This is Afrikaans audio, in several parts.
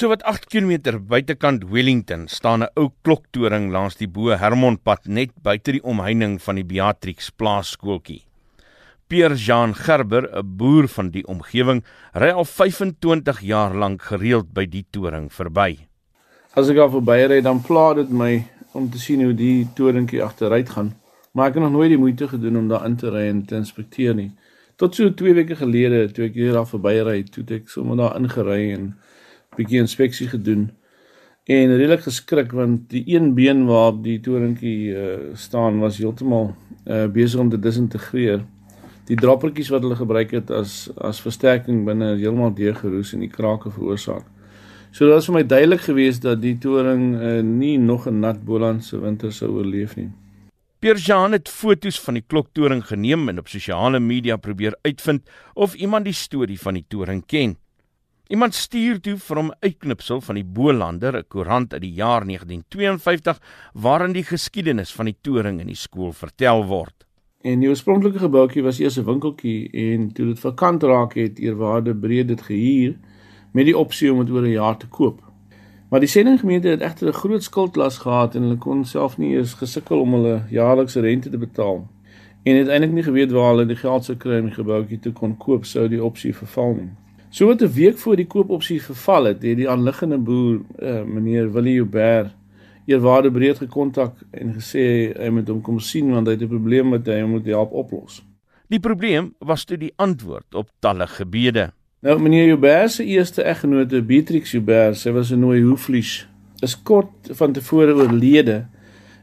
So wat 8 km buitekant Wellington staan 'n ou kloktoring langs die Bo Hermonpad net buite die omheining van die Beatrix Plaasskooltjie. Pierre Jean Gerber, 'n boer van die omgewing, ry al 25 jaar lank gereeld by die toring verby. As ek daar verbyry, dan pla dit my om te sien hoe die toringkie agteruit gaan, maar ek het nog nooit die moeite gedoen om daar in te ry en te inspekteer nie. Tot so 2 weke gelede toe ek hier daar verbyry, toe ek sommer daar ingery en bietjie inspeksie gedoen en redelik geskrik want die een been waarop die toringkie uh, staan was heeltemal uh, besig om te disintegreer. Die droppertjies wat hulle gebruik het as as versterking binne heeltemal deurgeroes en die krake veroorsaak. So dit was vir my duidelik geweest dat die toring uh, nie nog 'n nat Bolandse winter sou oorleef nie. Pierre Jean het foto's van die kloktoring geneem en op sosiale media probeer uitvind of iemand die storie van die toring ken. Iemand stuur toe vir hom 'n uitknipsel van die Bolander, 'n koerant uit die jaar 1952 waarin die geskiedenis van die toring in die skool vertel word. En die oorspronklike gebouetjie was eers 'n winkeltjie en toe dit vakant raak het Eerwaarde breed dit gehuur met die opsie om dit oor 'n jaar te koop. Maar die sendinggemeente het egter 'n groot skuldlas gehad en hulle kon self nie eens gesukkel om hulle jaarlikse rente te betaal. En het eintlik nie geweet waar hulle die geld sou kry om die gebouetjie te kon koop sou die opsie verval nie. So wat 'n week voor die koopopsie verval het, het die aanliggende boer, uh, meneer Willie Joubert, eerwaarde breed gekontak en gesê hy moet hom kom sien want hy het 'n probleem wat hy moet help oplos. Die probleem was toe die antwoord op talle gebede. Nou meneer Joubert se eerste eggenote, Beatrix Joubert, sy was 'n nooi hoeflies, is kort van tevore oorlede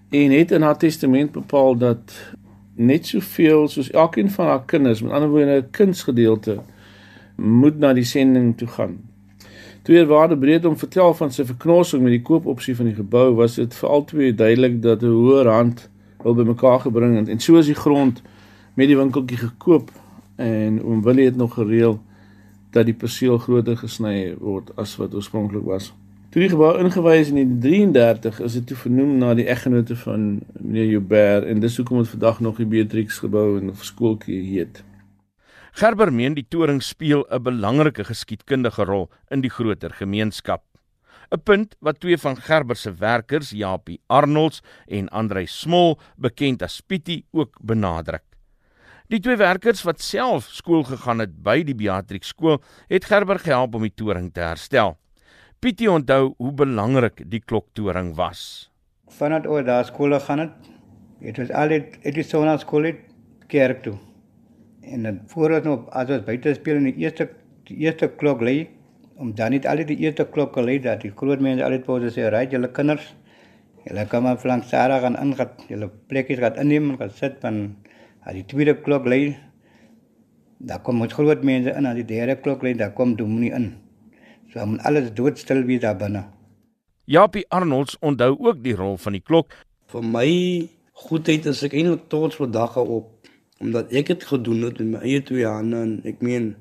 en het in haar testament bepaal dat net soveel soos elkeen van haar kinders, met ander woorde 'n kindsgedeelte moet na die sending toe gaan. Toe Waarde breed om vertel van sy verknorsing met die koopopsie van die gebou, was dit vir albei duidelik dat 'n hoër hand wil bymekaar gebring het en so is die grond met die winkeltjie gekoop en oom Willie het nog gereël dat die perseel groter gesny word as wat oorspronklik was. Toe die gebou ingewys in 33 is dit toe vernoem na die eggenote van meneer Joubert en dis hoekom dit vandag nog die Beatrix gebou en skooltjie heet. Gerber meen die toring speel 'n belangrike geskiedkundige rol in die groter gemeenskap. 'n Punt wat twee van Gerber se werkers, Japie Arnolds en Andrei Smol, bekend as Pietie, ook benadruk. Die twee werkers wat self skool gegaan het by die Beatrix skool, het Gerber gehelp om die toring te herstel. Pietie onthou hoe belangrik die kloktoring was. Vanat oor daar skool gegaan het, het ons al dit het die sona skool het kerk toe en dan voor ons nog as ons buite speel in die eerste die eerste klok lê om dan net al die eerste klokke lê dat die groot mense altyd vir ons sê ry julle kinders julle kan maar flank Sarah gaan ingaan julle plekkies gaan inneem en gaan sit van as die tweede klok lê dan kom ons groot mense in as die derde klok lê dan kom dominee in so om alles doodstil wie daar binne Japie Arnolds onthou ook die rol van die klok. Vir my goedheid is ek eintlik trots vir dagga op omdat ek dit gedoen het met my eie twee hande en ek meen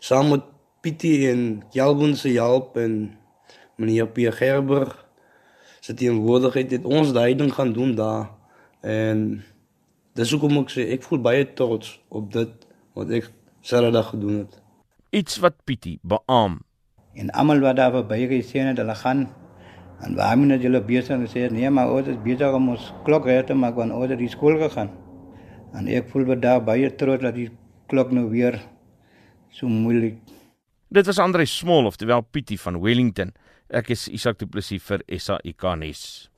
saam met Pietie en Jalbon se help en meneer Pierre Gerber se teenwoordigheid het ons daai ding gaan doen daar. En dis hoekom ek sê ek voel baie trots op dit wat ek Saterdag gedoen het. Iets wat Pietie beam en almal wat daar verby gesien het hulle gaan en waarom net julle besig gesê nee maar ons is besig om ons klok reg te maak want ons het die skool gegaan En ek voel wat daar baie trots dat die klok nou weer so moeilik. Dit was Andre Smol of terwyl Pietie van Wellington. Ek is Isak Du Plessis vir SAIK nuus.